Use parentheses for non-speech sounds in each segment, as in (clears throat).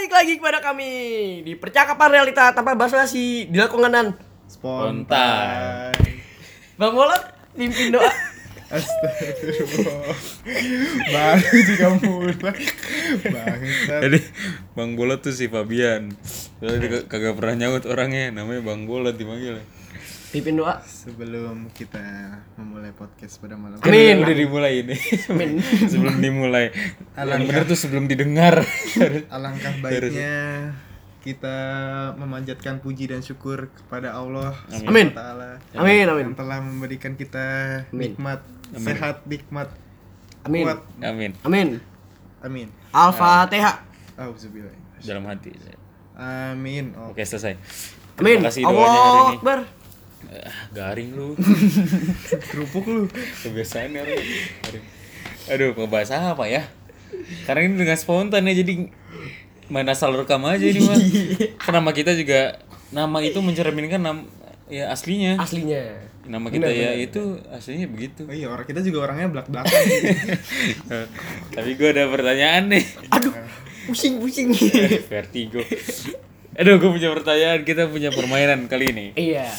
Balik lagi kepada kami di percakapan realita tanpa basa-basi di lakonganan. Spontan. Bang Bolot mimpin doa. Astagfirullah. Baru juga mulai. Bangsat. Jadi Bang Bolot tuh si Fabian. Soalnya kagak pernah nyaut orangnya, namanya Bang Bolot dipanggil. Pimpin doa. Sebelum kita memulai podcast pada malam Amin. Udah dimulai ini. Amin. (laughs) sebelum dimulai. Yang Alangkah- bener tuh sebelum didengar. (laughs) alangkah baiknya kita memanjatkan puji dan syukur kepada Allah Amin. SWT Amin, amin. yang telah memberikan kita Amin. nikmat sehat nikmat Amin. kuat Amin. Amin. amin Al-Fatihah. Dalam hati. amin oh. Oke, selesai. Amin. Terima kasih Allah. Akbar. Ah, garing lu. (laughs) kerupuk lu Kebiasaan ya. Garing. Aduh, mau bahas apa ya? Karena ini dengan spontan ya jadi main asal rekam aja ini mah. (laughs) Nama kita juga nama itu mencerminkan nama ya aslinya. Aslinya. Nama kita ya itu aslinya begitu. oh iya orang kita juga orangnya belak belakan (laughs) Tapi gue ada pertanyaan nih. Aduh, pusing-pusing. Vertigo. Aduh, gue punya pertanyaan. Kita punya permainan kali ini. iya.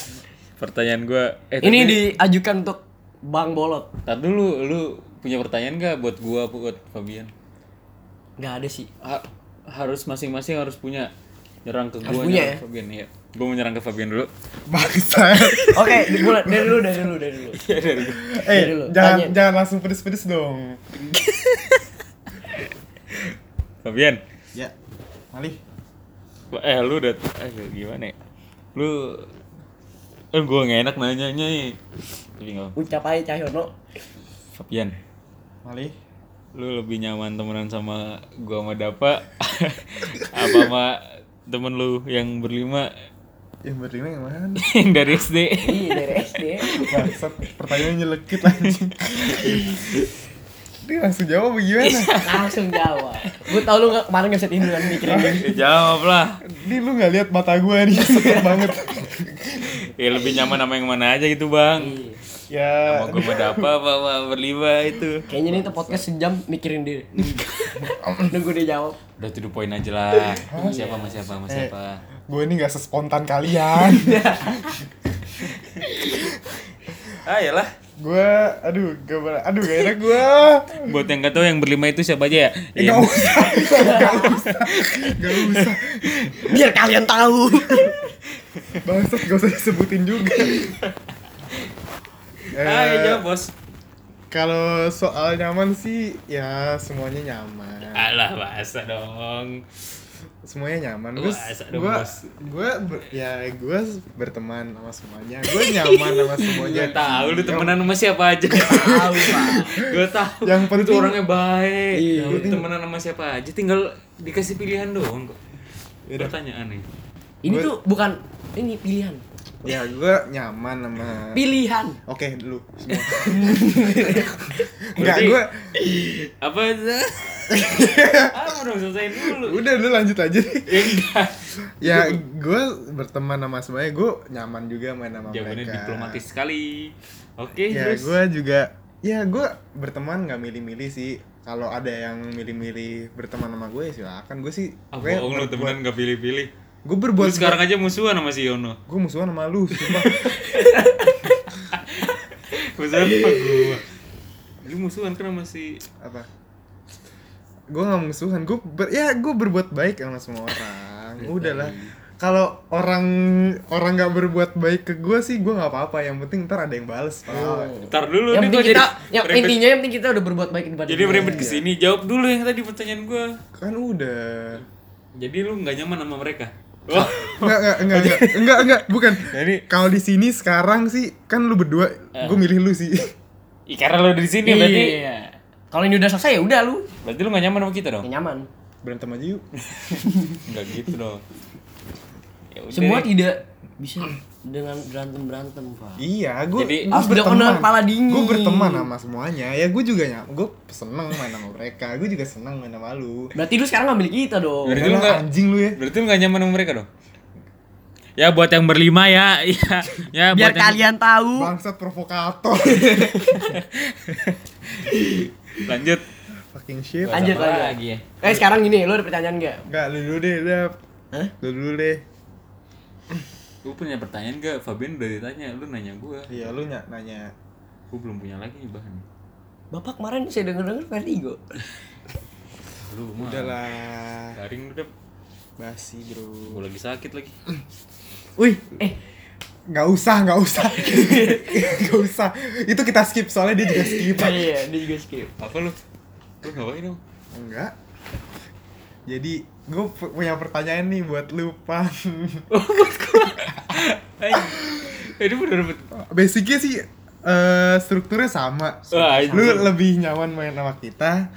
Pertanyaan gue. Eh, Ini tapi- diajukan untuk Bang Bolot. Tar dulu, lu punya pertanyaan gak buat gua apa buat Fabian? Nggak ada sih. Ha- harus masing-masing harus punya nyerang ke nyerang ya? Fabian ya. Gua mau nyerang ke Fabian dulu. bangsa (laughs) Oke, dimulai dari dulu, dari dulu, dari dulu. eh dulu, jangan tanya. jangan langsung pedes-pedes dong (laughs) Fabian. ya malih Eh lu udah eh, gimana ya? Lu eh gua gak enak nanyanya nih. Tapi nggak. Ucap aja Cahyono. Fabian, malih lu lebih nyaman temenan sama gua sama Dapa (laughs) apa sama temen lu yang berlima yang berlima yang mana (laughs) yang dari SD? Iya, dari SD. Bangsat, pertanyaannya nyelekit anjing. (laughs) Dia langsung jawab gimana? Langsung jawab. Gue tau lu nggak kemarin nggak bisa tidur kan mikirin ini. Ya, jawab lah. Ini lu gak lihat mata gue nih, (laughs) setek banget. Ya lebih nyaman sama yang mana aja gitu bang. Iya. Ya, Sama gue apa apa berlima itu. Kayaknya nih tuh podcast sejam mikirin dia. Nunggu dia jawab. Udah to the point aja lah. Sama siapa sama siapa sama Eh. siapa. gue ini gak sespontan kalian. (laughs) Ah ya lah. Gue, aduh, gak, ber- aduh gak enak gue. Buat yang gak tahu yang berlima itu siapa aja ya? Eh, Yang- gak usah, gak usah, gak usah. Biar kalian tahu. Bangsat gak usah disebutin juga. Eh, Ayo jawab bos. Kalau soal nyaman sih, ya semuanya nyaman. Alah bahasa dong. Semuanya nyaman gue gue gue ya gue berteman sama semuanya gue nyaman sama semuanya Gue tahu lu temenan sama siapa aja. Tahu, Pak. Gue tahu. Yang tuh penting- orangnya baik. Iya. Lu temenan sama siapa aja tinggal dikasih pilihan doang kok. Pertanyaan nih. Ini Gua- tuh bukan ini pilihan. Ya gue nyaman sama Pilihan. oke dulu semua (laughs) enggak Berarti- gue Apa itu? (laughs) Apa dong selesaiin dulu. udah lu lanjut aja. Ya enggak. ya gue berteman sama semuanya gue nyaman juga main sama Jawabannya mereka diplomatis sekali. Oke, ya terus. gue juga ya gue berteman nggak milih-milih sih kalau ada yang milih-milih berteman sama gue ya silakan gue sih Ah, gue bohong lu temenan gak pilih-pilih. Gue Lu berbuat sekarang aja musuhan sama si Yono. gue musuhan sama lu sumpah (laughs) Musuhan sama gua. Lu musuhan kan sama si apa gue nggak musuhan gue ber, ya gue berbuat baik sama semua orang udahlah kalau orang orang nggak berbuat baik ke gue sih gue nggak apa-apa yang penting ntar ada yang bales pal. Ntar dulu Yang nih penting kita, jadi yang merembet- intinya yang penting kita udah berbuat baik daripada Jadi dia. merembet ke sini. Jawab dulu yang tadi pertanyaan gua. kan udah Jadi lu nggak nyaman sama mereka. Wah. enggak enggak enggak enggak (laughs) enggak enggak bukan Jadi kalau di sini sekarang sih kan lu berdua gue milih lu sih Ih, karena lu di sini berarti. Iya. Kalau ini udah selesai ya udah lu. Berarti lu gak nyaman sama kita dong? Ya nyaman. berantem aja yuk (laughs) Enggak gitu dong. Ya udah Semua deh. tidak bisa dengan berantem berantem pak. iya gue Jadi- Harus bener-bener kepala dingin. gue berteman sama semuanya ya gue juga nyam gue seneng main sama mereka gue juga seneng main sama lu Berarti lu sekarang ngambil kita dong. Berarti Udah lu nggak- anjing lu ya Berarti lu gak nyaman sama mereka dong? Ya buat yang berlima ya, (laughs) ya, ya Biar buat yang- kalian tahu. bangsat provokator (laughs) lanjut. fucking shit. Lanjut lanjut. lagi ya? Eh sekarang gini, lu ada pertanyaan gak? Enggak, lu dulu deh, udah. Hah? Lu dulu deh. Lu punya pertanyaan gak? Fabian udah ditanya, lu nanya gua. Iya, lu ny- nanya. Gua belum punya lagi nih bahan. Bapak kemarin saya denger-denger vertigo. (laughs) Lu mah. Udahlah. Garing udah. Basi, Bro. Gua lagi sakit lagi. (clears throat) Wih, Eh, nggak usah, nggak usah. (laughs) Nggak usah. Itu kita skip soalnya dia juga skip. (laughs) iya, dia juga skip. Apa lu? Lu ngapain dong? Enggak. Jadi, gue punya pertanyaan nih buat lu, Pan. Ini udah dapet. Basicnya sih eh strukturnya sama. Wah, Lu lebih nyaman main sama kita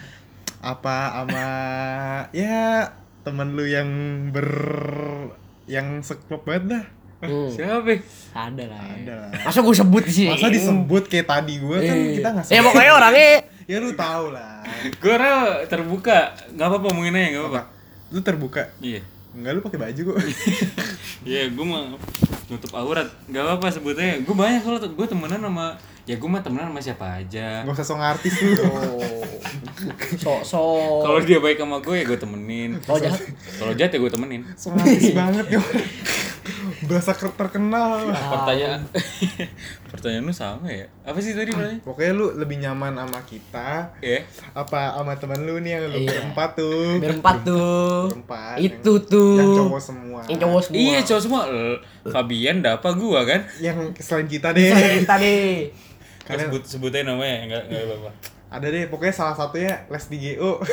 apa sama (laughs) ya temen lu yang ber yang seklop banget dah. Hmm. Siapa? ya? Ada lah. ya. Ada lah. Masa gue sebut di sini? Masa disebut kayak tadi gue kan Eh. kita nggak Ya pokoknya orangnya (laughs) Ya lu tahu lah. Gua rela terbuka. Gak apa-apa ngomongin aja, gak apa-apa. Apa? Lu terbuka. Iya. Enggak lu pakai baju kok. (laughs) Iya, gue mah nutup aurat. Gak apa-apa sebutnya. Gue banyak kalau gue temenan sama ya gue mah temenan sama siapa aja. Gak usah song artis lu. Oh. sok-sok. Kalau dia baik sama gue ya gue temenin. Kalau jahat? Kalau jahat ya gue temenin. Song artis banget (laughs) ya. Berasa ker- terkenal. Pertanyaan (laughs) Pertanyaan lu sama ya? Apa sih tadi pertanyaan? Pokoknya lu lebih nyaman sama kita Ya. apa sama temen lu nih yang lu Iya. berempat tuh. Berempat tuh. Berempat. Itu yang- tuh. Yang cowok semua. Yang cowok semua. Iya cowok semua Fabian Dapa gua kan Yang selain kita deh. Kita deh. (laughs) Kalian... sebut sebutin namanya enggak enggak apa-apa. Ada deh, pokoknya salah satunya les di GO. (laughs)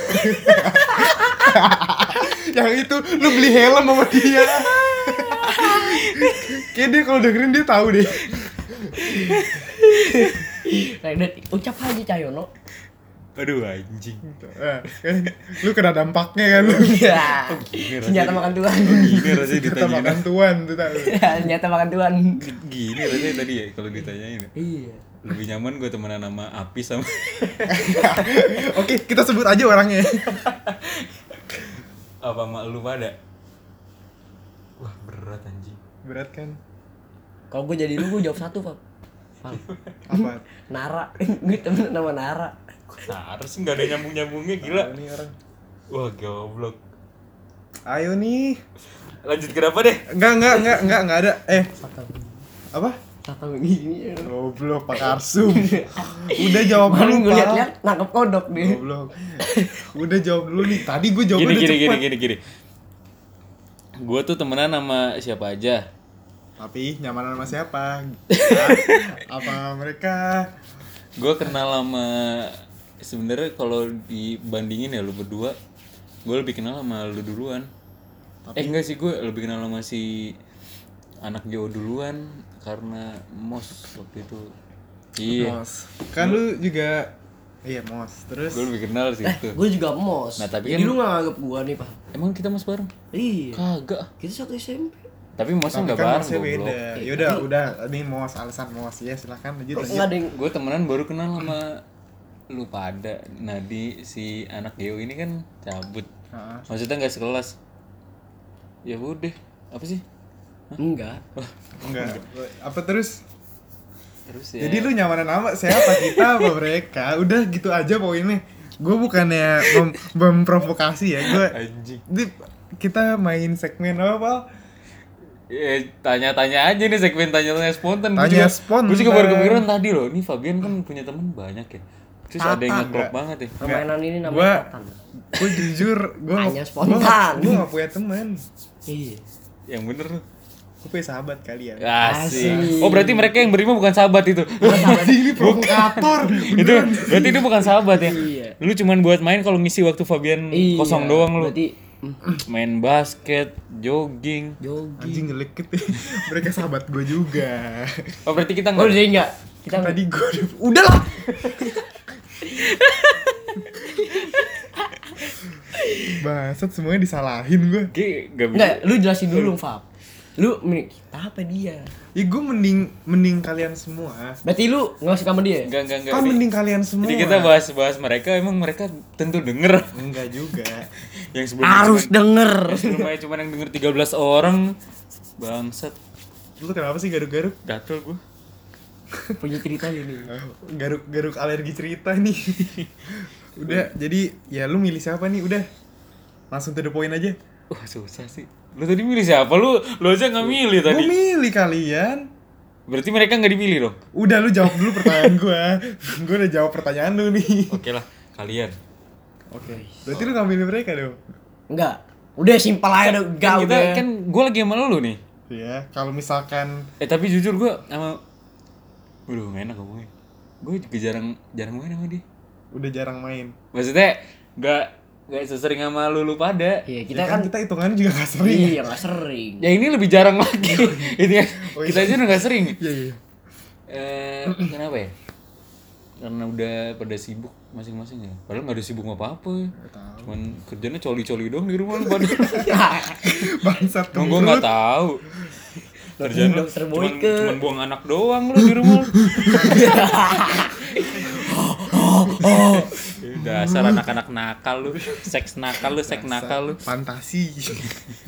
yang itu lu beli helm sama dia. Kayak dia kalau dengerin dia tahu deh. Redet, ucap aja Cahyono. Aduh anjing. Eh, kan, lu kena dampaknya kan lu. Iya. Senjata makan Tuhan. Gini rasanya ditanyain. makan tuan tuh tahu. Senjata makan Tuhan. Gini rasanya tadi ya kalau ditanyain. ya. Iya. Lebih nyaman gue temenan sama Apis sama (laughs) Oke, kita sebut aja orangnya. apa sama lu pada. Wah, berat anjing. Berat kan? Kalau gue jadi lu, gue jawab satu, Pak. Apa? (laughs) Nara. (laughs) gue temen sama Nara. Nah, harus nggak ada nyambung-nyambungnya gila. Ini orang. Wah, goblok. Ayo nih. Lanjut ke apa deh? Enggak, enggak, enggak, enggak, enggak ada. Eh, apa? Satu gini. Goblok Pak Karsum. Udah jawab dulu, gue Pak. liat-liat nangkep kodok deh. Goblok. Udah jawab dulu nih. Tadi gue jawab Gini udah gini gini cepet. gini gini. Gue tuh temenan sama siapa aja. Tapi nyamanan sama siapa? (laughs) Apa mereka? Gue kenal sama sebenarnya kalau dibandingin ya lu berdua, gue lebih kenal sama lu duluan. Eh enggak sih gue lebih kenal sama si anak Jawa duluan karena mos waktu itu. Iya, Mos. Kan lu juga Iya, Mos. Terus gue lebih kenal sih Eh, itu. gue juga mos. Nah, tapi Jadi kan- lu gak nganggep gue nih, Pak? Emang kita mos bareng? Iya. Kagak. Kita satu SMP. Tapi mosnya nggak kan bareng Mosnya beda. Yaudah, udah. Ini Mos, alasan Mos. Ya, silakan lanjut ada yang gue temenan baru kenal sama lu pada Nadi si anak Geo ini kan cabut Heeh. maksudnya nggak sekelas ya udah apa sih enggak. Enggak. Apa terus? Terus ya Jadi lu nyamanan nama siapa kita apa mereka? Udah gitu aja pokoknya. Gue bukannya mem- memprovokasi ya. Gue kita main segmen apa, Pak? ya, tanya-tanya aja nih segmen tanya-tanya spontan Gua Tanya juga- spontan. gua juga baru kepikiran tadi loh ini Fabian kan punya temen banyak ya terus ada yang ngeklop banget ya Permainan ini Gua- namanya Tatan. Gue jujur, gue Tanya spontan. Gue gak punya teman. Iya. yang bener Gue punya sahabat kalian. Asik. Asik. Oh berarti mereka yang beriman bukan sahabat itu. Jadi (laughs) ini provokator. itu berarti itu bukan sahabat ya. Iya. Lu cuman buat main kalau ngisi waktu Fabian Iya. kosong doang lu. Berarti mm, Main basket, jogging. jogging. Anjing jelek gitu. (laughs) Mereka sahabat gue juga. Oh berarti kita Oh, nggak jadi enggak. Kita Kan tadi gue udah lah. (laughs) Bangsat semuanya disalahin gue. Enggak, lu jelasin dulu, Fab. Lu mending kita apa dia? Ya gue mending mending kalian semua. Berarti lu nggak suka sama dia? Enggak enggak enggak. Kan mending kalian semua. Jadi kita bahas-bahas mereka emang mereka tentu denger. Enggak juga. (laughs) yang sebelumnya Harus cuman, denger. sebelumnya cuma yang denger 13 orang. Bangsat. Lu kenapa sih garuk-garuk? Gatel gua. (laughs) Punya cerita ini. (laughs) Garuk-garuk alergi cerita nih. Udah, jadi ya lu milih siapa nih? Udah. Langsung to the point aja. Wah susah sih. Lu tadi milih siapa? Lu lu aja nggak milih Gue tadi. milih kalian. Berarti mereka nggak dipilih dong? Udah lu jawab dulu pertanyaan gua. (laughs) gua udah jawab pertanyaan lu nih. Oke lah, kalian. Oke. Berarti lu gak milih mereka dong? Enggak. Udah simpel aja udah. Enggak Kan kita udah. kan gue lagi sama lu nih. Iya, kalau misalkan Eh tapi jujur gue sama Waduh gak enak ngomongnya Gue juga jarang jarang main sama dia udah jarang main. Maksudnya gak gak sesering sama lu, lu pada Iya, Kita kita kan kita hitungannya juga gak sering. Iya, enggak sering. Ya ini lebih jarang lagi Ini (laughs) kan Oh, iya. kita aja udah gak sering Iya, iya. Eh kenapa ya? Karena udah pada sibuk masing-masing ya Padahal gak ada sibuk apa-apa ya Gak tahu. Cuman kerjanya coli-coli dong di rumah lu (laughs) pada Bangsat Emang gue gak tahu Kerjaan cuman, Boyke. cuman buang anak doang lu di rumah lu (laughs) Dasar anak-anak nakal lu Seks nakal lu, seks nakal lu Fantasi.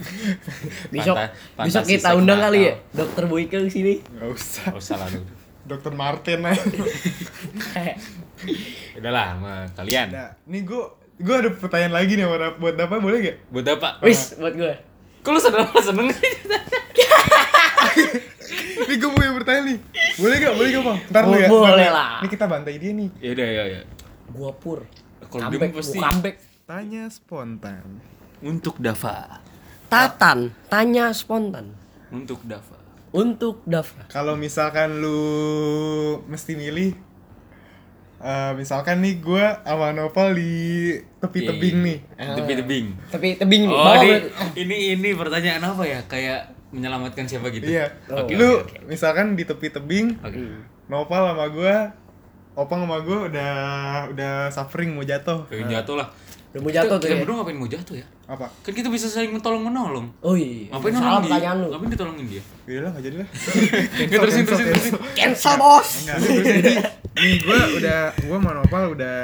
(laughs) Besok Fanta- besok kita undang nakal. kali ya Dokter Boyke ke sini. Gak usah. Oh salah lu Dokter Martin aja. (laughs) Udah lah sama kalian Nah, nih gua gua ada pertanyaan lagi nih buat buat apa boleh gak? Buat apa? Wis buat gue. Kok lu seneng (laughs) seneng Nih gue punya pertanyaan nih. Boleh gak? Boleh gak bang? Ntar lu ya. Boleh ntar lu ya. lah. Nih kita bantai dia nih. Yaudah ya ya Gua pur. Kalau mah pasti comeback. Tanya spontan. Untuk Dava Tatan, tanya spontan. Untuk Dava Untuk Dava. Kalau misalkan lu mesti milih eh, misalkan nih gua sama Noval di tepi tebing nih. Tepi tebing Tapi tebing nih. Oh ini, ini ini pertanyaan apa ya? Kayak menyelamatkan siapa gitu? Iya. Oke, lu oke, oke. misalkan di tepi tebing, Oke. Noval sama gua Opang sama gua udah udah suffering mau jatuh. Kayak jatuh lah. Udah mau jatuh kita, tuh kita ya. berdua ngapain mau jatuh ya? Apa? Kan kita bisa saling tolong menolong. Oh iya. Ngapain Salah nolong dia? lu. Ngapain ditolongin dia? Yaudah lah, gak jadi lah. (laughs) Nggak, terusin, terusin, terusin. Cancel bos. Enggak, terus jadi nih gua udah gua sama Nopal udah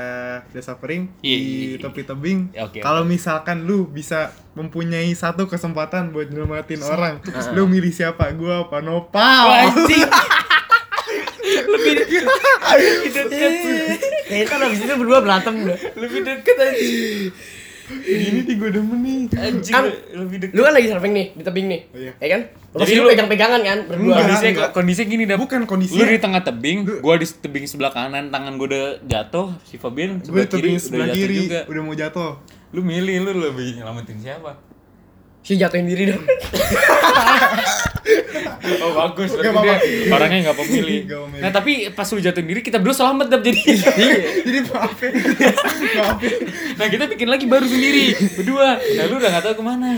udah suffering Iya, iya, di iya. tepi tebing. Ya, oke, Kalau misalkan lu bisa mempunyai satu kesempatan buat nyelamatin orang, lu milih siapa? Gua apa Nopal? (laughs) Lebih Kayaknya kan abis itu berdua berantem udah. Lebih deket anjing. Ini nih gua demen nih. Anjing Kan- lebih deket. Lu kan lagi surfing nih di tebing nih. Oh, iya. Ya kan? Jadi Jadi lu pegang-pegangan kan berdua. Enggak. kondisinya enggak. kondisinya gini dah Bukan kondisi. lu di tengah tebing gua di tebing sebelah kanan tangan gua udah jatuh si Fabian Gue sebelah di kiri tebing udah sebelah jatuh kiri juga udah mau jatuh. lu milih lu lebih nyelamatin siapa Si jatuhin diri dong. (laughs) (laughs) oh bagus apa-apa. dia orangnya (laughs) nggak pemilih nah tapi pas lu jatuhin diri kita berdua selamat dap jadi (laughs) Jadi maaf ya. maaf ya. nah kita bikin lagi baru sendiri berdua nah lu udah nggak tahu ke mana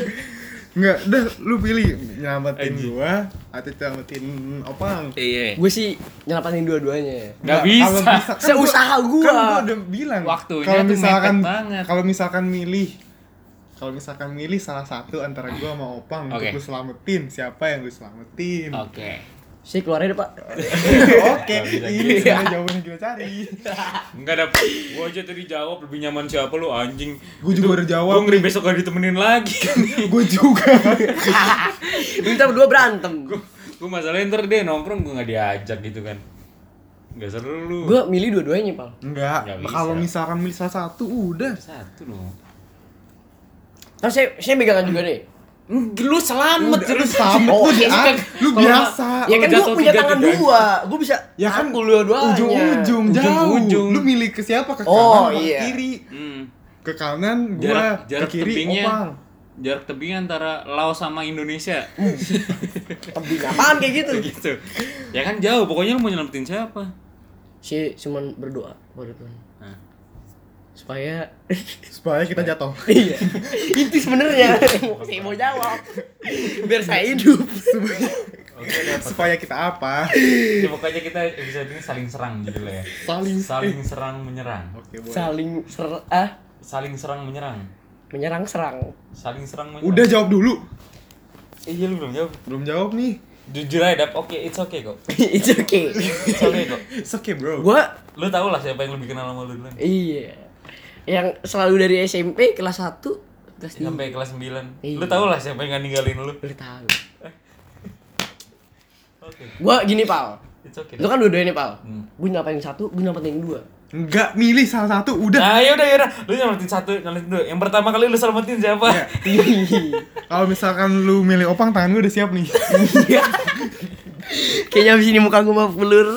Enggak, udah lu pilih nyelamatin Anjing. gua atau nyelamatin Opang. iya Gue sih nyelamatin dua-duanya. nggak Kalau bisa bisa kan Seusaha gua, gua. kan gua udah bilang Waktunya kalau tuh misalkan mepet banget. kalau misalkan milih kalau misalkan milih salah satu antara gua sama Opang Oke. untuk gue selamatin siapa yang gue selamatin? Oke. Si keluarnya deh, Pak. (laughs) oke ini gitu. sebenarnya jawaban yang kita cari. (laughs) Enggak dapet gua aja tadi jawab lebih nyaman siapa lu anjing? Gua juga udah jawab gua ngeri besok gak ditemenin lagi. (laughs) Gue juga. Minta berdua berantem. gua, gua masalahnya ntar dia nongkrong gua gak diajak gitu kan. Gak seru lu. Gue milih dua-duanya, Pal. enggak kalau misalkan milih salah satu udah. Satu dong Kan saya saya pegangan juga nih. lu selamat Udah, lu terus selamat, lu ya di- kan, lu biasa. Ya kan jatuh punya tangan dua. Gue bisa ya kan rangkul dua-duanya. ujung-ujung jauh Ujung-ujung. lu milih ke siapa ke Oh, kanan iya. ke kiri Hmm. ke kanan gua jarak ke jarak kiri tebingnya opang jarak tebingnya antara Laos sama Indonesia (laughs) Tebing apaan kayak gitu? gitu ya kan jauh pokoknya lu mau nyelamatin siapa Si cuman berdoa pada Tuhan. Supaya supaya kita jatuh. (laughs) Iya. Itu sebenarnya. Saya mau jawab. Biar saya hidup. oke dapat. supaya kita apa? Ya, pokoknya kita episode ini saling serang gitu lah ya. Saling saling serang menyerang. Oke boleh. Saling ser ah? Saling serang menyerang. Menyerang serang. saling serang menyerang. Udah jawab dulu. Iya lu belum jawab. Belum jawab nih. Jujur aja dap. Oke it's okay kok. (laughs) It's okay. it's okay kok. It's okay bro. Gua lu tau lah siapa yang lebih kenal sama lu duluan. Iya. Yang selalu dari SMP kelas 1 kelas 3. sampai kelas 9 Iya. lu tau lah siapa yang gak ninggalin lu Udah tahu. (laughs) oke Gua gini, Pal. it's okay Lu kan dua-duanya nih, Pal. Hmm. Gue nyelamatin satu, gue nyelamatin dua. Nggak milih salah satu, udah. Nah, yaudah yaudah. Lu nyelamatin satu, nyelamatin dulu. Yang pertama kali lu selamatin siapa? Ya. (laughs) Kalau misalkan lu milih opang, tangan gue udah siap nih. (laughs) Kayaknya abis ini muka gue mau pelur. (laughs)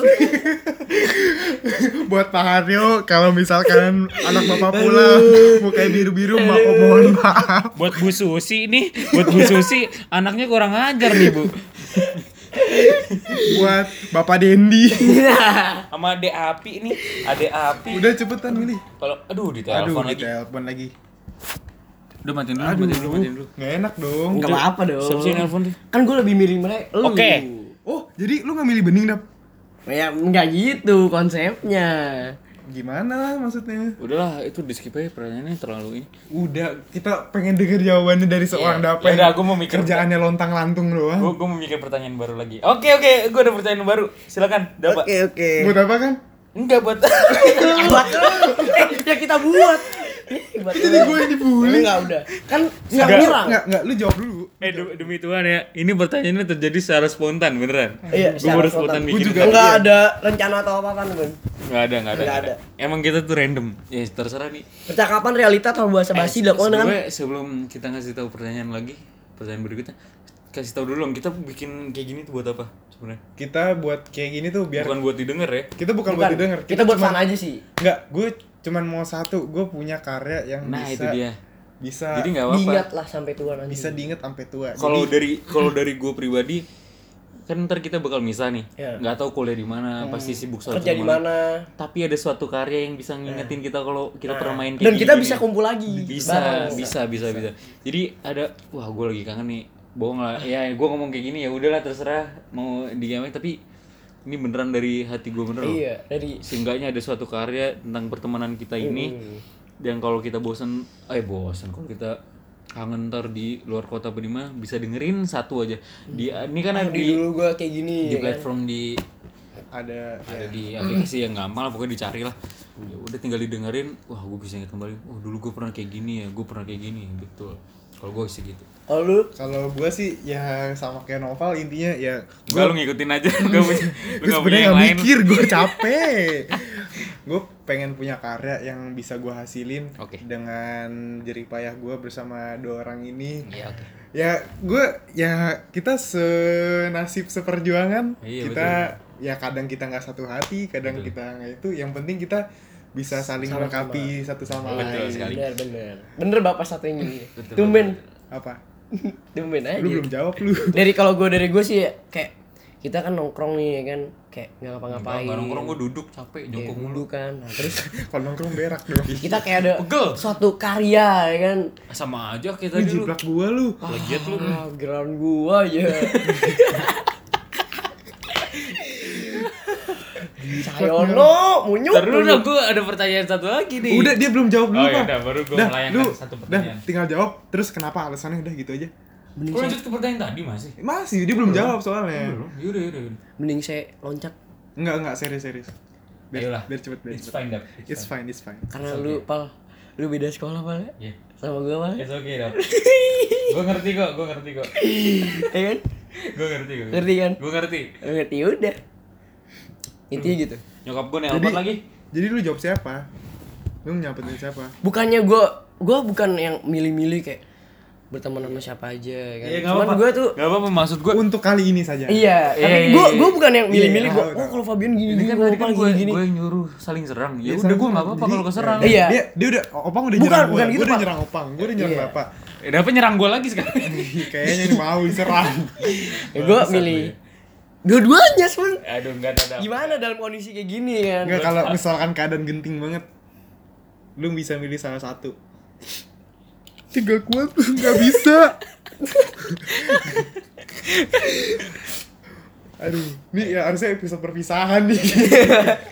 Buat Pak Haryo, kalau misalkan anak bapak pulang, mukanya biru-biru, bapak mohon maaf. buat Bu Susi nih, buat Bu Susi anaknya kurang ajar nih, Bu. Buat Bapak Dendi. (laughs) Sama Ade Api nih, Ade Api. Udah cepetan milih. Kalau aduh di Aduh, telepon lagi. telepon lagi. Udah matiin dulu, Aduh, matiin dulu, matiin dulu. nggak enak dong. Enggak apa-apa dong. Siapa sih yang nelfon tuh? Kan gue lebih milih mereka. Oke. Oh, jadi lu nggak milih bening dap? Ya enggak gitu konsepnya. Gimana maksudnya? Udahlah, itu di skip aja pertanyaannya terlalu ini. Udah, kita pengen denger jawabannya dari seorang dapa. Ya udah, gua mau mikir. Kerjaannya lontang lantung doang. Gue gue mau mikir pertanyaan baru lagi. Oke oke, gue ada pertanyaan baru. Silakan, dapat. Oke oke. Buat apa kan? Enggak buat. (laughs) Buat eh, ya kita buat. Eh, buat Jadi gue yang dibully. Enggak udah. Kan enggak Enggak, nyerang. Enggak, enggak, lu jawab dulu. eh demi, demi Tuhan ya, ini pertanyaannya terjadi secara spontan beneran. Iya, gue secara baru spontan. bikin. juga. Enggak Iya. ada rencana atau apa kan, Bun. Nggak ada, nggak ada, Nggak nggak ada. Emang kita tuh random. Ya terserah nih. Percakapan realita atau bahasa basi Eh, dilakukan dengan sebenarnya sebelum kita ngasih tahu pertanyaan lagi, pertanyaan berikutnya, kasih tahu dulu dong kita bikin kayak gini tuh buat apa sebenarnya? Kita buat kayak gini tuh biar Bukan buat didengar ya. kita bukan, buat didengar. Kita, buat cuman- fun aja sih. Enggak, gue cuman mau satu. Gue punya karya yang Nah bisa itu dia. bisa Jadi nggak apa-apa. Diingat lah sampai tua nanti. bisa diinget sampai tua. Kalau dari kalau dari gue pribadi kan ntar kita bakal misah nih. Iya. Nggak tahu kuliah di mana, pasti sibuk satu Kerja di mana? Tapi ada suatu karya yang bisa ngingetin kita kalau kita pernah main Dan kita gini. bisa kumpul lagi. bisa, bareng. bisa, bisa, bisa. Jadi ada, wah gue lagi kangen nih. Bohong lah, ya gue ngomong kayak gini ya udahlah terserah mau digawe tapi ini beneran dari hati gue bener loh. Iya, dari Seenggaknya ada suatu karya tentang pertemanan kita ini dan kalau kita bosen, eh bosen. Kalau kita kangen ntar di luar kota mana bisa dengerin satu aja. Di ini kan ada di di, dulu gua kayak gini di ya kan. platform di ada ada di aplikasi yang gampang lah pokoknya dicari lah. Ya udah tinggal didengerin wah gue bisa ingat kembali. Oh dulu gue pernah kayak gini ya gue pernah kayak gini betul kalau gue sih gitu. Kalau lu? Kalau gue sih ya sama kayak novel intinya ya gue lu ngikutin aja. (laughs) Gue punya punya yang lain. mikir gue (laughs) capek. Gue pengen punya karya yang bisa gue hasilin Oke. dengan jerih payah gue bersama dua orang ini. Iya, oke. ya gue ya kita senasib seperjuangan. Iya, kita ya kadang kita nggak satu hati kadang kita nggak itu. Yang penting kita bisa saling melengkapi satu sama Betul lain sekali. bener bener. Bener bapak satu ini. Betul, Tumben. apa Tumben aja. lu belum jawab lu Dari kalau gue dari gue sih ya, kayak kita kan nongkrong nih ya kan kayak nggak ngapa-ngapain. nggak nongkrong gue duduk capek Ya, jongkok mulu dulu kan. Nah, terus (laughs) kalau nongkrong berak dong kita kayak ada Pegel. suatu karya ya kan. sama aja kayak lu tadi lu jiplak gua lu plagiat lu Ah, ground gua ya. (laughs) Sayono, munyuk. Terus dong gue ada pertanyaan satu lagi nih Udah dia belum jawab dulu Oh, ya Pak. udah, baru gua Dah, melayangkan lu, satu Dah, pertanyaan. tinggal jawab terus kenapa alasannya udah gitu aja. Mending Gue saya, lanjut ke pertanyaan tadi masih Masih dia belum jawab soalnya. Belum, yaudah yaudah yaudah. mending saya loncat Enggak enggak serius serius. Biar, Ayolah. biar cepet biar It's cepet. fine, Dap. It's fine, it's fine. karena lu pal lu beda sekolah pal ya? Yeah. sama gua pal. It's okay, Dap. (laughs) gue ngerti kok, gue ngerti kok. Ya kan? Gue ngerti kok. Ngerti kan? Gue ngerti. Ngerti udah. Intinya gitu. Nyokap gue Jadi nelpon lagi. Jadi lu jawab siapa? Lu nyampetin siapa? Bukannya gua gua bukan yang milih-milih kayak berteman sama siapa aja kan. Iya, nggak Cuman gua tuh Nggak apa-apa, maksud gue. Untuk kali ini saja. Iya, Iya, tapi iya, gua iya. gua bukan yang milih-milih Iya, gua. tahu, Oh, kalau Fabian gini Ini gini, kan gua tadi kan gue gini gue yang nyuruh saling serang. Ya Dia udah gue nggak serang. apa-apa kalau keserang. Iya. Dia dia udah opang udah Bukan, nyerang gua. bukan gitu, Gua udah nyerang opang. Gua udah nyerang bapak. Eh, dapat nyerang gue lagi sekarang. (laughs) Kayaknya ini mau diserang. Ya, gua Bangsat milih ya. Dua-duanya sebenarnya. Aduh, enggak ada. Dap. Gimana dalam kondisi kayak gini kan? Enggak kalau misalkan keadaan genting banget. Lu bisa milih salah satu. Tiga kuat nggak bisa. Aduh, ini ya harusnya episode perpisahan nih.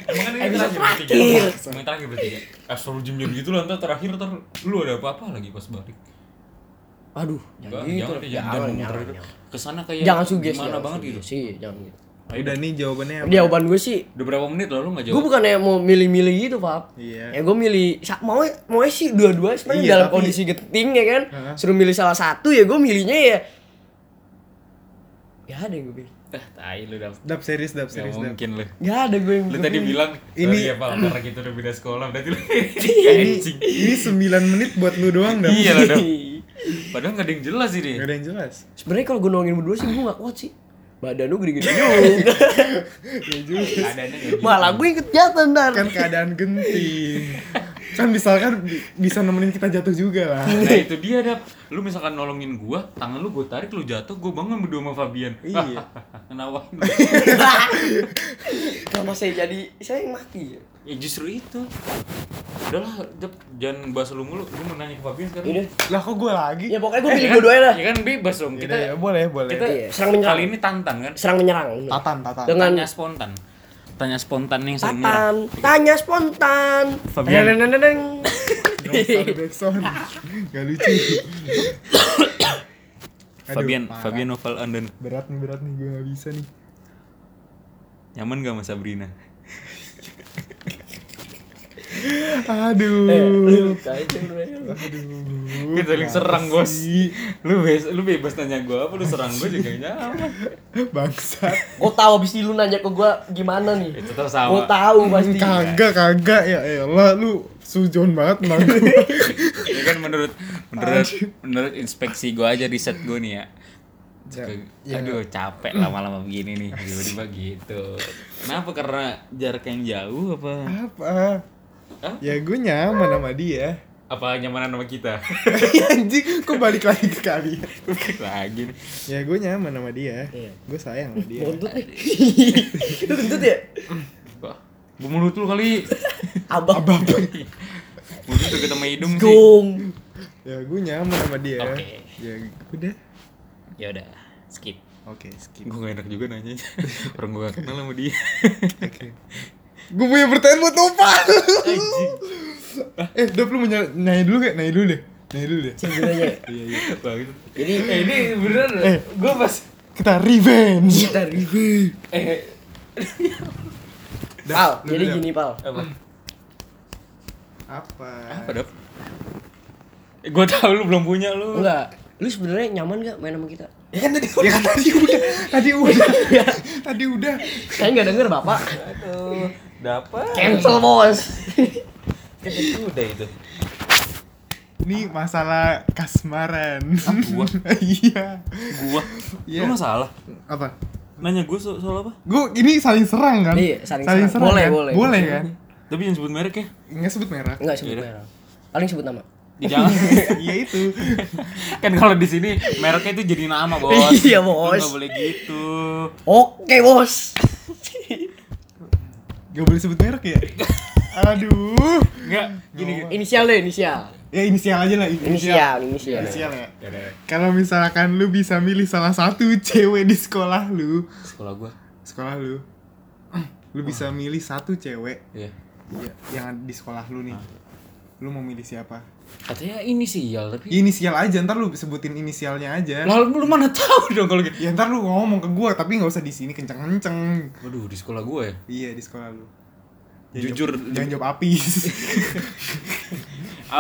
Emang kan ini Episode terakhir bertiga. Emang terakhir bertiga. Astagfirullahaladzim jadi gitu lah ntar terakhir ntar lu ada apa-apa lagi pas balik. Aduh, Enggak, jangan gitu. jangan, deh, jangan, Jangan, jangan, jangan, jangan. jangan. Ke sana kayak Jangan suges gimana jangan banget gitu. Sih, jangan gitu. Udah nih jawabannya apa? Jawaban gue sih Udah berapa menit lalu nggak gue jawab? bukannya mau milih-milih gitu pak Iya. ya gue milih mau mau sih dua-dua sebenarnya Iya, dalam tapi- kondisi genting ya kan Heeh. suruh milih salah satu ya gue milihnya ya ya ada yang gue pilih Eh, tai lu dap. Dap series, dap Gak series, dap. mungkin lu. Gak ada gue yang Lu tadi bilang Ini- ini ya Pak, karena kita udah beda sekolah berarti lu (laughs) (laughs) Ini, ini 9 menit buat lu doang, dap. Iya lah, Dap. (laughs) Padahal gak ada yang jelas ini. Gak ada yang jelas. Sebenarnya kalau gue nolongin berdua sih gue gak kuat sih. Badan lu gede-gede (laughs) juga. Ya juga. Gitu. Malah gue ikut jatuh ntar. Kan keadaan genting. Kan misalkan bi- bisa nemenin kita jatuh juga lah. Nah itu dia dap Lu misalkan nolongin gua Tangan lu gua tarik lu jatuh Gua bangun berdua sama Fabian Iya. (laughs) Kenapa? Kalau saya jadi saya yang mati ya. Ya justru itu Udahlah Dap Jangan bahas lu mulu Gua mau nanya ke Fabian sekarang Yaudah. Lah kok gue lagi? Ya pokoknya gue Eh, pilih kan- dua-duanya lah. Ya kan bebas dong Kita Kita ya boleh, boleh. Kita Iya, serang menyerang. Kali ini tantan kan Serang menyerang. Tatan, tatan. Dengan Tanya spontan Tanya spontan nih sering menyerang. Tatan, tanya spontan. Fabian. Deng. Gak lucu. (coughs) Fabian. Fabian Novel Anden Berat nih, berat nih. Gue gak bisa nih. Nyaman gak sama Sabrina? (laughs) Aduh. Eh, lu kacau lu. Aduh. Kita saling serang bos? Lu bebas, lu bebas nanya gua apa Lu serang gua juga nyaman Bangsat. Gue tahu abis ini lu nanya ke gue gimana nih. Itu terus Gue sama tahu pasti. Kagak, kagak ya elah lu sujon banget nang gue. ya kan menurut menurut menurut inspeksi gua aja riset gua nih ya Ya, ya. aduh capek lama-lama begini nih tiba-tiba gitu kenapa karena jarak yang jauh apa Apa? Hah? Ya gue nyaman sama dia. apa nyamanan sama kita (laughs) Anjing, kok balik lagi ke kalian? lagi nih. Ya gue nyaman sama dia. Iya. Gue sayang sama dia. Buntut nih. Itu kentut ya? Gua mulut lu kali Abang. mulut deket sama hidung sih. Ya gue nyaman sama dia. Oke. Ya udah. ya udah skip Oke, skip. gua gak enak juga nanya (laughs) orang gua gak kenal sama dia Oke. Gue punya pertanyaan buat Nopal. (laughs) eh, Dap lu mau ny- nanya dulu gak? Nanya dulu deh. Nanya dulu deh. Sebenarnya. (laughs) Iya, iya. Jadi eh ini beneran Eh. gua pas Kita revenge. kita review. eh (laughs) Pal, jadi gini Pal. apa Apa? apa dap eh, gua tahu lu belum punya lu Enggak. Lu sebenarnya nyaman gak main sama kita? Ya kan tadi Ya kan tadi udah. Tadi udah. tadi udah. Kayaknya nggak denger bapak. aduh dapat Cancel bos. (laughs) kan itu udah itu Ini masalah kasmaran. gua? (laughs) Iya. gua Iya. lu masalah Apa? nanya gua so soal apa Gue ini saling serang kan? Iya, saling serang. Boleh, kan? boleh. Boleh kan? tapi jangan sebut merek ya Nggak sebut merah. Enggak sebut Iya. merah. Paling sebut nama. Di jangan (laughs) Iya itu. kan kalau di sini mereknya itu jadi nama bos Iya, bos. nggak boleh gitu Oke bos. Gak boleh sebut merek ya? Aduh. Enggak, gini Inisial deh, inisial. Ya inisial aja lah. Inisial, inisial. Inisial ya. Yaudah, Kalau misalkan lu bisa milih salah satu cewek di sekolah lu, sekolah gua sekolah lu, lu bisa milih satu cewek Iya ya, yang di sekolah lu nih. Lu mau milih siapa? Katanya inisial tapi Inisial aja, ntar lu sebutin inisialnya aja. Lalu lu mana tahu (laughs) dong kalau gitu Ya ntar lu ngomong ke gua, tapi nggak usah di sini kenceng-kenceng. Waduh di sekolah gua ya Iya di sekolah lu. Jujur, jawab, jangan jawab apis. (laughs)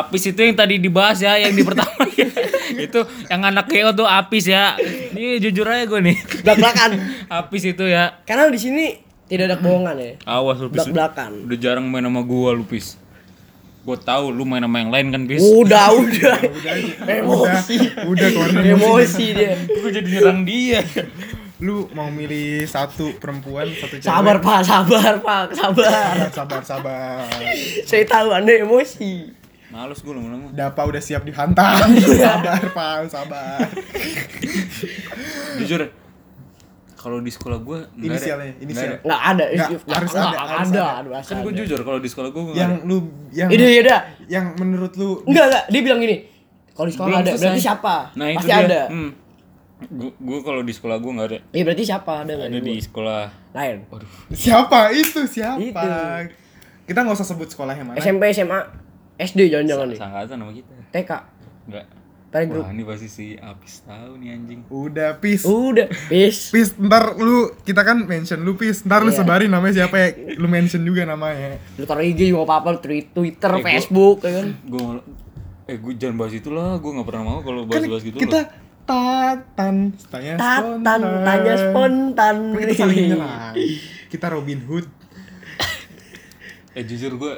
Apis itu yang tadi dibahas ya, yang di pertama ya. (laughs) itu yang anak Geo tuh Apis ya. Ini jujur aja gue nih. Belak-belakan. Apis itu ya. Karena di sini tidak ada kebohongan ya. Awas lu Pis. Belak-belakan. Udah jarang main sama gua lu Pis. Gue tahu lu main sama yang lain kan Pis. (laughs) Udah, udah. udah, Emosi. udah keluarin (laughs) Emosi dia. Gue jadi nyerang dia. Lu mau milih satu perempuan, satu cewek? Sabar Pak, sabar Pak, sabar. sabar, sabar. Saya tahu Anda emosi. Males gue lama-lama. Dapa udah siap dihantam. sabar, Pak, sabar. Jujur. Kalau di sekolah gue Inisialnya, inisial. Nggak ada. Nggak, eh, harus nggak ada, harus ada. ada. Harus Kan gue ada. jujur kalau di sekolah gue Yang lu yang Ini ya udah. yang menurut lu Enggak, enggak. Dia bilang gini. Kalau di sekolah Belum ada, selesai. berarti siapa? Nah itu Pasti dia. ada. Hmm. Gue kalau di sekolah gue nggak ada. Iya berarti siapa? Ada nggak Ada di gua? sekolah. lain. Waduh. siapa itu siapa? Itu. Kita nggak usah sebut sekolahnya mana. SMP, SMA, SD jangan-jangan nih. Sangkatan sama kita. TK, Enggak. Playgroup. Wah ini pasti si Apis tahu nih anjing. Udah, pis. Udah, peace. Pis, ntar lu kita kan mention lu pis, ntar lu Iya. sebarin namanya siapa ya, lu mention juga namanya. Lu taruh IG juga apa-apa, Twitter, Eh, gua- Facebook, ya kan. Gue eh gue jangan bahas itu lah. Gue nggak pernah mau kalau Kan bahas-bahas gitu kita loh. Tatan, tanya Tatan, spontan. tanya spontan. Kan kita saling nyerang. Kita Robin Hood. Eh jujur gue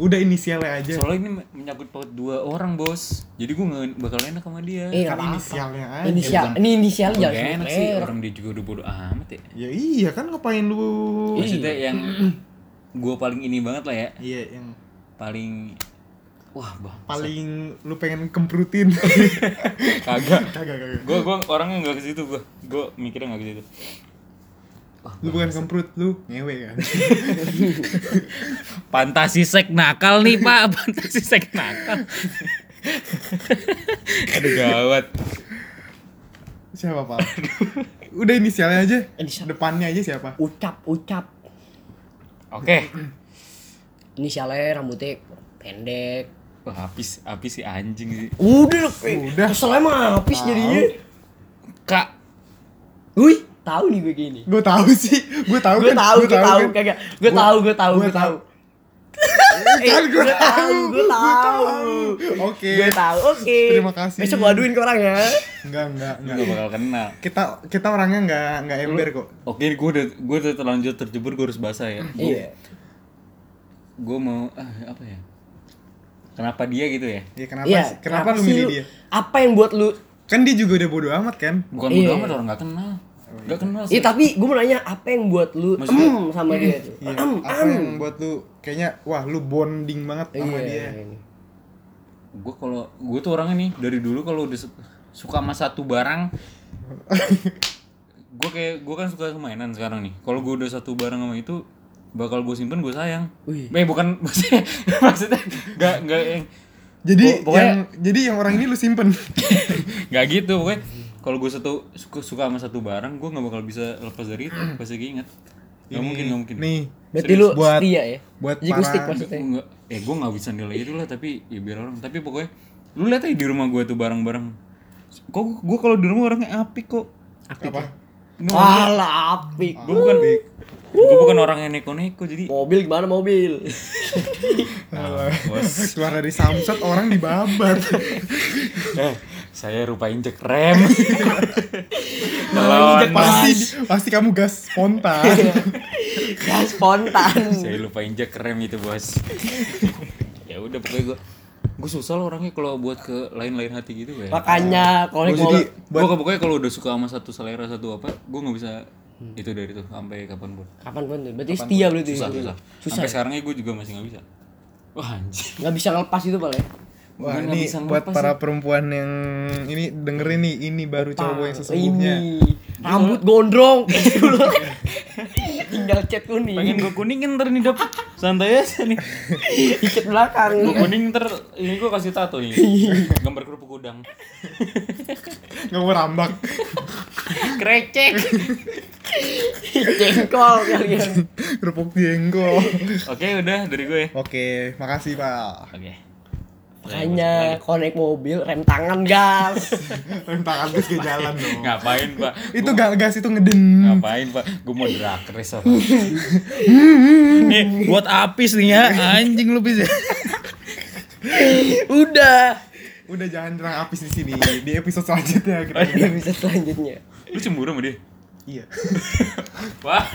Udah inisialnya aja. soalnya ini menyangkut paut dua orang bos. Jadi gue nggak bakal enak sama dia. Eh, Kan inisialnya aja. Inisial, bukan. ini inisial jangan enak sih orang dia juga udah bodo amat ya. Ya iya kan ngapain lu? Maksudnya yang (clears throat) gue paling ini banget lah ya. Iya yang Paling wah bang. paling lu pengen kemprutin. (laughs) Kagak. kagak kagak. Gue gue orangnya nggak ke situ gue. Gue mikirnya nggak ke situ. Lu bukan kemprut, lu ngewe kan. (laughs) (laughs) Fantasi sek nakal nih pak. (laughs) Fantasi sek nakal. Aduh gawat. siapa Pak? Udah inisialnya aja. Inisial. Depannya aja siapa? Ucap, ucap. Oke. Inisialnya rambutnya pendek. Wah habis habis si anjing sih. Udah, eh, Udah. Keselnya mah habis jadinya. Kak. Wih, tahu nih gue gini. Gue tahu sih, gue tahu Gue kan. tahu, gue tahu, kan. kagak. Gue Gua- tahu, gue tahu, gua gue tahu. Tahu. Kan gue tahu, gue tahu. Oke. Gue tahu, oke. Terima kasih. Besok gue aduin ke orangnya. Enggak, enggak, Gue enggak. gak bakal kenal. Kita kita orangnya enggak enggak ember kok. Oke, gue udah gue udah terlanjur terjebur gue harus basah ya. Iya. Gue mau ah, apa ya? Kenapa dia gitu ya? Ya kenapa Iya. sih? Kenapa, lu milih dia? Apa yang buat lu? Kan dia juga udah bodo amat kan? Bukan Iya. bodo amat orang nggak kenal. Nggak kenal sih. Iya, tapi gue mau nanya apa yang buat lu Maksudnya- em sama dia tuh? Iya. Em, Apa yang buat lu kayaknya wah lu bonding banget sama Iya. dia. Gue kalau gue tuh orangnya nih dari dulu kalau udah su- suka sama satu barang (laughs) gue kayak gue kan suka mainan sekarang nih kalau gue udah satu barang sama itu bakal gue simpen gue sayang Wih. eh bukan (laughs) maksudnya maksudnya nggak nggak yang Jadi Pok- pokoknya- yang jadi yang orang ini lu simpen. (laughs) nggak gitu pokoknya kalau gue satu suka, suka sama satu barang gue nggak bakal bisa lepas dari itu pasti keinget nggak Ini- mungkin nggak mungkin Nih, Berarti lu buat- setia ya? buat Jadi para- maksudnya. Enggak, eh gue nggak bisa nilai itu lah tapi ya biar orang tapi pokoknya lu lihat aja di rumah gue tuh barang-barang kok gue kalau di rumah orangnya apik kok apa? Alah, apik. gue bukan gue bukan orang yang neko-neko jadi Mobil gimana mobil? Ah, bos (laughs) Keluar dari samsat orang dibabat. (laughs) eh saya rupa injek rem (laughs) Melawan pasti pasti kamu gas spontan. (laughs) ya spontan. saya lupa injek rem itu bos (laughs) ya udah pokoknya gue gue susah lah orangnya kalau buat ke lain-lain hati gitu ya Makanya kalau jadi gue pokoknya kalau udah suka sama satu selera satu apa gue nggak bisa itu dari itu sampai kapan pun kapan pun tuh? Berarti setia berarti. susah susah Susah. sampai sekarangnya gue juga masih nggak bisa wah anjing Nggak bisa ngelepas itu pala ya. Wah, ini buat para perempuan yang ini dengerin nih, ini baru cowok yang sesungguhnya. Ini rambut gondrong. (laughs) Tinggal cat kuning. pengen gue kuningin ntar nih dapet santai aja nih (laughs) Ikat belakang. gue kuning ntar ini gue kasih tato ini (laughs) gambar kerupuk udang Nggak mau rambak. krecek Jengkol kalian. Kerupuk jengkol. oke udah dari gue Oke, makasih Pak. oke Makanya kalau naik mobil rem tangan gas. (laughs) Rem tangan terus ke jalan dong. ngapain pak Itu gak gas itu ngeden. ngapain pak gue mau drag race apa (laughs) nih buat apis nih ya anjing lu bisa Udah. Udah jangan terang apis di sini. Di episode selanjutnya kita. Ini bisa selanjutnya. lu cemburu sama dia Iya. wah (laughs)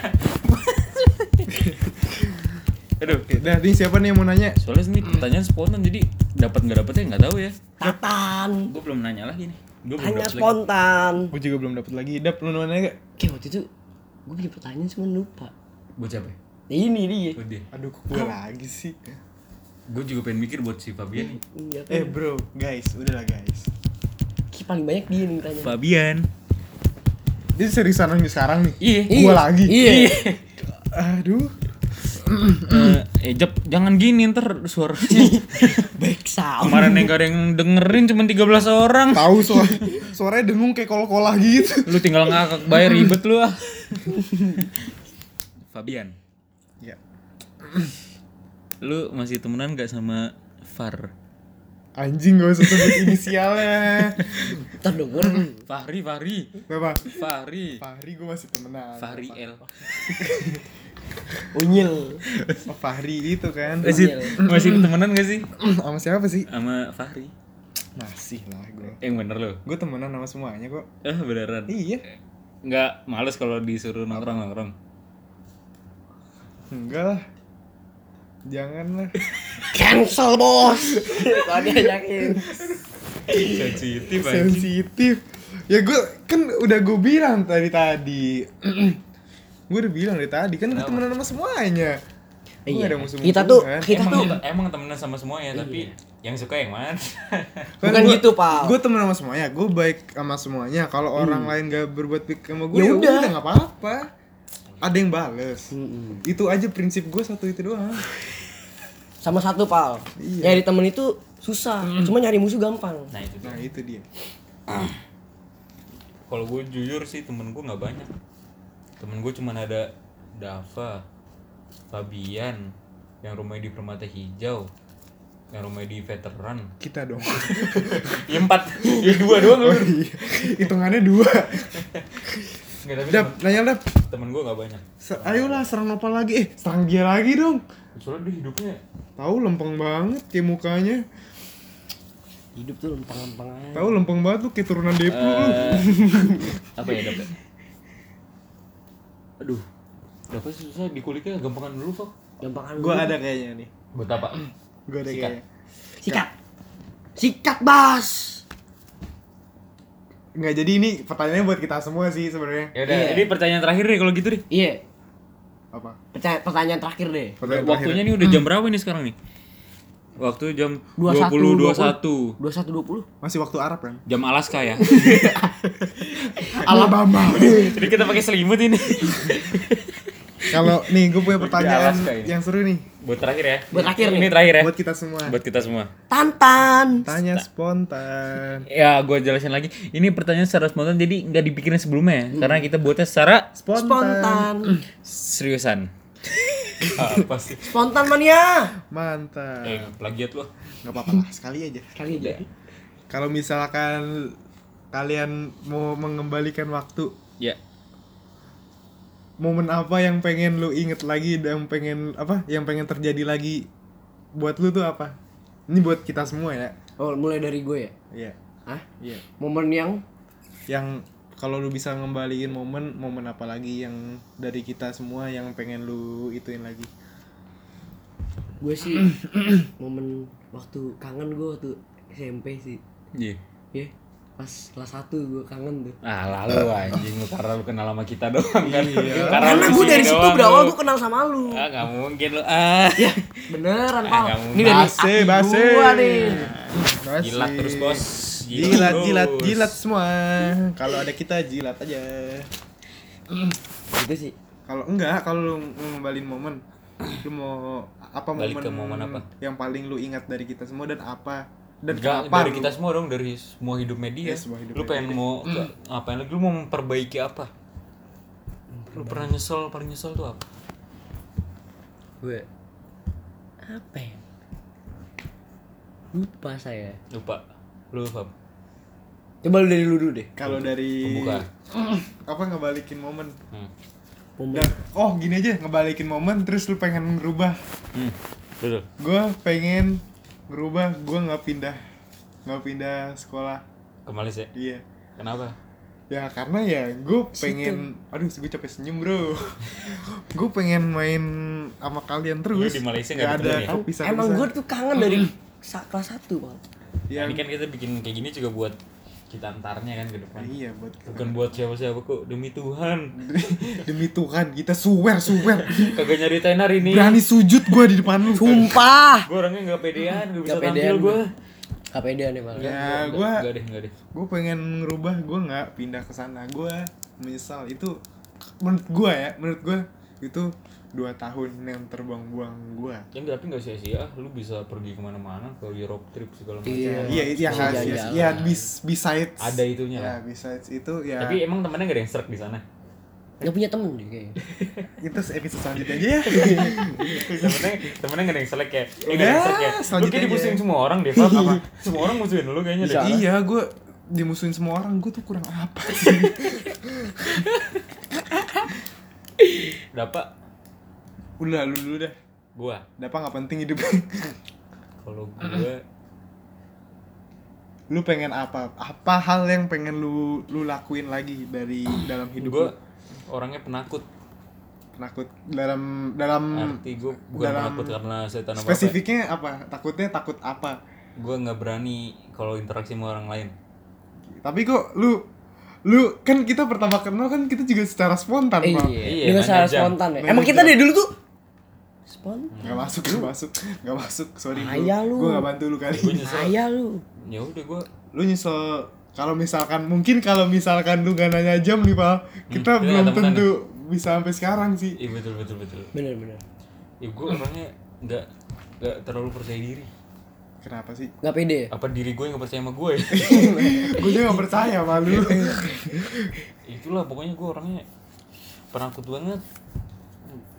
aduh Oke, dah ini siapa nih yang mau nanya? soalnya ini pertanyaan spontan jadi dapat nggak dapetnya nggak tahu ya Tatan. gue belum nanya lagi nih gue belum dapet lagi spontan. Gue juga belum dapat lagi. Dap, lu nanya gak? Kayak waktu itu gue punya pertanyaan cuma lupa. buat siapa ya? Nah, ini dia. buat dia Aduh, kok gue lagi sih. gue juga pengen mikir buat si Fabian nih Iya, Eh bro, guys, udahlah guys. Ki paling banyak dia nih tanya. Fabian Ini seriusan nanya sekarang nih. iya Gua lagi. Iya. Aduh. Eh, eh Jep, jangan gini ntar suaranya (laughs) Back sound. kemarin yang gak ada yang dengerin cuma 13 orang Tahu suara suaranya dengung kayak kol-kolah gitu. lu tinggal ngakak bayar ribet lu ah (laughs) Fabian Ya. lu masih temenan gak sama Far Anjing gak usah sebut inisialnya. Ntar dong, Fahri Fahri Berapa? Fahri Fahri gue masih temenan. Fahri L (laughs) Unyil. Oh, Fahri itu kan. masih masih temenan gak sih (clears throat) Sama siapa sih? sama Fahri Masih lah gue. Yang bener lo. Gue temenan sama semuanya kok. Eh beneran. Iya. Nggak males kalau disuruh nongkrong-nongkrong. Enggak lah. Jangan lah. (laughs) Cancel bos. (laughs) Dia yakin? Sensitif. Sensitif. Ya gue kan udah gue bilang tadi tadi. (clears throat) gue udah bilang dari tadi kan gue temenan sama semuanya. Gue Iya. gak ada musuh Kita tuh kita emang, tuh kita- emang temenan sama semuanya tapi yang suka yang mana? (laughs) Bukan gitu, Pal. Gue temenan sama semuanya. Gue baik sama semuanya. Kalau orang lain gak berbuat baik sama gue, Ya ya udah. nggak apa-apa. Ada yang bales. Mm-mm. Itu aja prinsip gue satu itu doang. sama satu pal. Iya. Nyari temen itu susah. Cuma nyari musuh gampang. Nah itu Nah dia. itu dia. Kalau gue jujur sih temen gue nggak banyak. Temen gue cuma ada Dava, Fabian, yang rumahnya di Permata Hijau, yang rumahnya di Veteran. Kita dong. (laughs) Ya empat, ya dua doang Oh lu. iya. Hitungannya dua. Nggak tapi Dap, temen, nanya dap. temen gue nggak banyak. Se- Ayolah serang apa lagi? Eh, serang dia lagi dong. Soalnya dia hidupnya Tahu lempeng banget kayak mukanya. Hidup tuh lempeng-lempeng aja. Tahu lempeng banget tuh kayak turunan Depu lu. eh, apa ya dapat? (laughs) Aduh, dapat susah dikuliknya gampangan dulu kok. Gampangan. Gua ada kayaknya nih. Buat apa? Gua ada Sikat. kayaknya. Sikat. Sikat, Bas. Nggak jadi ini pertanyaannya buat kita semua sih sebenarnya. Ya udah, Iya. ini pertanyaan terakhir deh kalau gitu deh. Iya. Apa? Pertanya- Pertanyaan terakhir deh. Pertanyaan Waktunya terakhir. nih udah jam berapa nih sekarang nih? Waktu jam 21, 20.21 21 20. masih waktu Arab kan? Jam Alaska ya. (laughs) Alabama. (laughs) Jadi kita pakai selimut ini. Kalau nih gue punya pertanyaan yang seru nih Buat terakhir ya. Buat terakhir Ini nih. terakhir ya. buat kita semua. Buat kita semua. Tantan. Tanya spontan. Ya, gue jelasin lagi. Ini pertanyaan secara spontan, jadi nggak dipikirin sebelumnya, ya. karena kita buatnya secara Spontan. Spontan. seriusan. (laughs) Apa sih? Spontan mania. Mantap. Eh, plagiat lo. Nggak apa-apa lah, sekali aja. Kali aja. Kalau misalkan kalian mau mengembalikan waktu, Ya. momen apa yang pengen lu inget lagi dan pengen apa? Yang pengen terjadi lagi buat lu tuh apa? Ini buat kita semua ya. Oh, mulai dari gue ya. Iya. Hah? Iya. Momen yang Yang kalau lu bisa ngembaliin momen, momen apa lagi yang dari kita semua yang pengen lu ituin lagi? gue sih momen waktu kangen gue waktu SMP sih. Iya. Ya. Pas kelas 1 gue kangen tuh. Ah, lalu anjing lu karena lu kenal sama kita doang kan. Iya. (laughs) Karena gue dari situ berawal gue kenal sama lu. Ah, nggak mungkin lu. Ah. Beneran, Ah, Pal. Ini dari Base, base. gua nih. Masih. Jilat terus, Bos. Jilat, jilat, terus. jilat semua. Kalau ada kita jilat aja. Gitu sih. Kalau enggak, kalau lu ngembalin momen, lu mau apa Balik momen, ke momen apa? yang paling lu ingat dari kita semua dan apa? Dan Enggak, kenapa dari lu- kita semua dong dari semua hidup media. Iya, semua hidup lu pengen media. mau ke- ngapain lagi? Lu mau memperbaiki apa? Lu pernah nyesel, paling nyesel tuh apa? Gue apa ya? Lupa saya. Lupa. Lu Fab. Coba lu dari lu dulu deh. Kalau dari Pembuka. (clears throat) apa ngebalikin momen? Hmm. Momen. Dan, oh gini aja ngebalikin momen terus lu pengen ngerubah. Hmm. Betul. Gue pengen ngerubah, gue nggak pindah, nggak pindah sekolah. Ke Malaysia. Iya. Kenapa? Ya karena ya gue pengen, aduh gue capek senyum bro. (laughs) gue pengen main sama kalian terus. Di Malaysia Nggak ada ya? kepisah Emang gue tuh kangen dari kelas 1, Bang. yang Ini kan kita bikin kayak gini juga buat kita antarnya kan ke depan. iya buat Bukan buat siapa-siapa kok demi Tuhan. (laughs) demi Tuhan kita swear swear (laughs) Kagak nyeritain hari ini. berani sujud gue di depan lu. Sumpah. Gue orangnya nggak pedean, gak bisa Gak tampil pedean. gue. Kepedean ya, Bang. Ya, gua- Enggak deh, enggak deh. gue pengen ngerubah gue nggak pindah ke sana gue menyesal itu menurut gue ya menurut gue itu dua tahun yang terbang-buang gue Ya enggak, tapi enggak sia-sia. Lu bisa pergi ke mana-mana ke Europe trip segala macam. Iya. iya itu yang khas ya, ya bis besides Ada itunya ya besides itu ya Tapi emang temennya gak ada yang serak di sana. Gak punya temen deh kayaknya. (laughs) itu episode selanjutnya aja ya (laughs) temennya temennya gak ada yang selek ya. Eh, gak ada yang selek ya. Lu selanjutnya kayak dimusuhin semua orang deh. Apa? (laughs) Semua orang musuhin lu kayaknya deh. Iya gue dimusuhin semua orang gue tuh kurang apa sih Dapat udah lu dulu dah gua. Dapa nggak penting hidup? (laughs) Kalau gua lu pengen apa apa hal yang pengen lu lu lakuin lagi dari dalam hidup gue lu? orangnya penakut. Penakut dalam dalam arti gue bukan dalam penakut karena setan apa apa spesifiknya apa? Takutnya takut apa? Gue nggak berani kalau interaksi sama orang lain. Tapi kok lu lu kan kita pertama kenal kan kita juga secara spontan Iya, Pak. Iya, dengan secara jam. spontan ya. Nanya Emang kita jam. dari dulu tuh spontan. nggak masuk nggak masuk nggak masuk sorry Ayah lu. gue nggak bantu lu kali Ayah lu. ya udah gue lu nyesel kalau misalkan mungkin kalau misalkan lu gak nanya jam nih pak kita Hmm, kita belum nggak temenan tentu bisa sampai sekarang sih iya betul betul betul Bener bener. ya gue orangnya nggak nggak terlalu percaya diri kenapa sih? Gak pede. Ya? apa diri gue yang nggak percaya sama gue? (laughs) Gue juga gak percaya malu. (laughs) Itulah pokoknya gue orangnya penakut banget.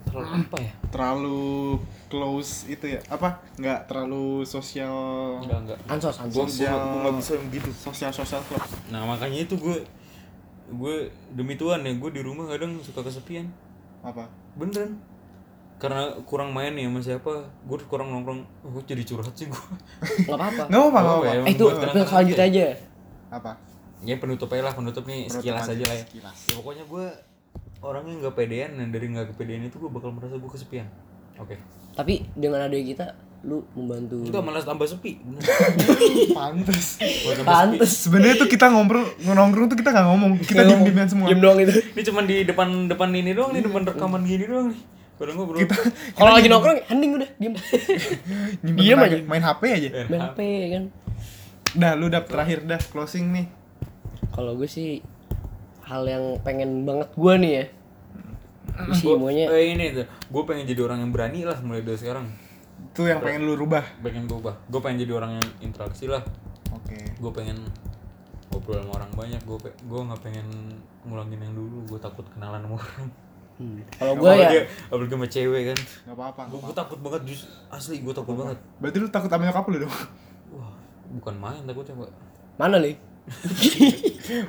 Terlalu apa ya? Terlalu close itu ya? Apa? Nggak terlalu sosial? Enggak enggak Ansos ansos. gue nggak bisa gitu. Sosial sosial club. Nah makanya itu gue gue demi Tuhan ya gue di rumah kadang suka kesepian. Apa? Beneran karena kurang main ya sama siapa gue kurang nongkrong oh, gue jadi curhat sih gue Gak apa-apa. nggak apa nggak Apa apa? Eh itu selanjutnya aja. apa ya penutup aja lah penutup nih Penutup sekilas aja, lah ya sekilas. ya pokoknya gue orangnya nggak pedean dan dari nggak kepedean itu gue bakal merasa gue kesepian oke Tapi dengan adanya kita, lu membantu. enggak malah tambah sepi (laughs) pantes. Pantes. sebenarnya tuh kita ngobrol nongkrong tuh kita nggak ngomong kita diem dieman semua Diem doang itu. ini cuman di depan depan ini doang nih depan rekaman gini doang nih padahal ngobrol kita Kalau lagi nongkrong, hening udah, Diem. (laughs) Tenaga, aja. main hp aja. Main HP kan. dah lu dap terakhir dah closing nih. Kalau gue sih hal yang pengen banget gue nih ya. Gue sih Gua- maunya eh, ini tuh. Gue pengen jadi orang yang berani lah mulai dari sekarang. Itu yang pengen lu rubah. Pengen gue ubah gue pengen jadi orang yang interaksi lah. Oke. Gue pengen ngobrol sama orang banyak. Gue pe gue nggak pengen ngulangin yang dulu. Gue takut kenalan sama orang Hmm. Kalau gue ya apalagi, sama cewek kan nggak apa-apa gue gue takut banget jus asli gue takut banget berarti lu takut sama nyokap lu dong wah bukan main takutnya mbak mana nih? (laughs)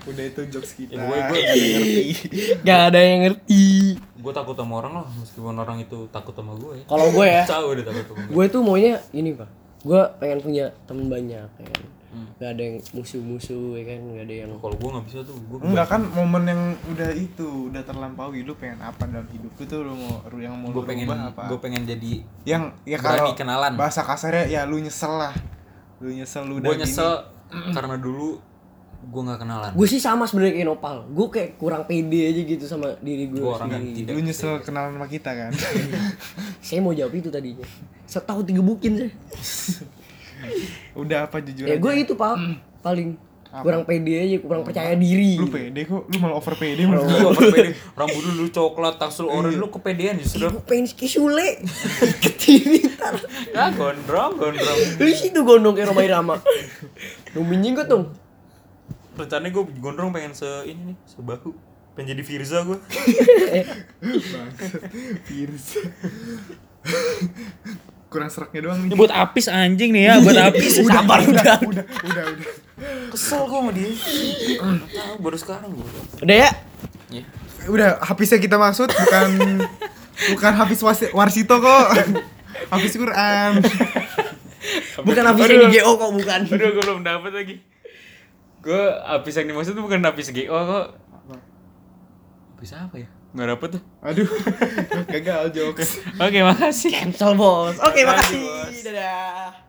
udah itu jokes kita Ya, gue- gue- (laughs) nggak ada yang ngerti Gak ada yang ngerti. gue takut sama orang lah meskipun orang itu takut sama gue ya Kalau gue ya, tahu udah takut sama gue gue tuh maunya ini pak. Gue pengen punya temen banyak ya kan. Hmm. Gak ada yang musuh-musuh ya kan. Gak ada yang kalau gue nggak bisa tuh gue Enggak kan momen yang udah itu udah terlampaui lu pengen apa dalam hidup lu tuh lu mau yang mau gue pengen apa gue pengen jadi yang ya kalau kenalan bahasa kasarnya ya lu nyesel lah lu nyesel lu udah gue nyesel karena dulu gue nggak kenalan gue sih sama sebenarnya kayak Nopal. Gue kayak kurang pede aja gitu sama diri gue gue orang yang sendiri. tidak gini. lu nyesel kenalan sama kita kan (laughs) Saya mau jawab itu tadinya. Setahu tiga bukin saya. (laughs) (laughs) udah apa jujur Ya gue itu pak paling Apa? kurang pede aja, kurang percaya diri. lu pede kok lu malah over pede Lu apa pede? Rambut lu coklat, taksel oranye lu kepedean justru. Gue pengen kayak Sule (laughs) Ketiri Ya gondrong, gondrong. Lu situ gondong kayak Romai Rama Lu minjing gue tuh Rencananya gue gondrong pengen se ini nih, sebahu. Pengen jadi Firza gue. Pirsa. (laughs) kurang seraknya doang Ini nih buat apis anjing nih ya, buat apis. Sabar udah udah udah udah udah Kesel gue sama dia. Tahu baru sekarang gue. Udah ya Ya. udah habisnya kita maksud bukan bukan habis warsito kok habis Quran Bukan habisnya di GO kok bukan Aduh, gue belum dapet lagi. Gue apis yang dimaksud tuh bukan apis GO kok. Apis apa ya? Nggak dapet tuh. aduh (laughs) gagal jokes Oke, makasih. Cancel bos Oke Makasih, makasih bos. Dadah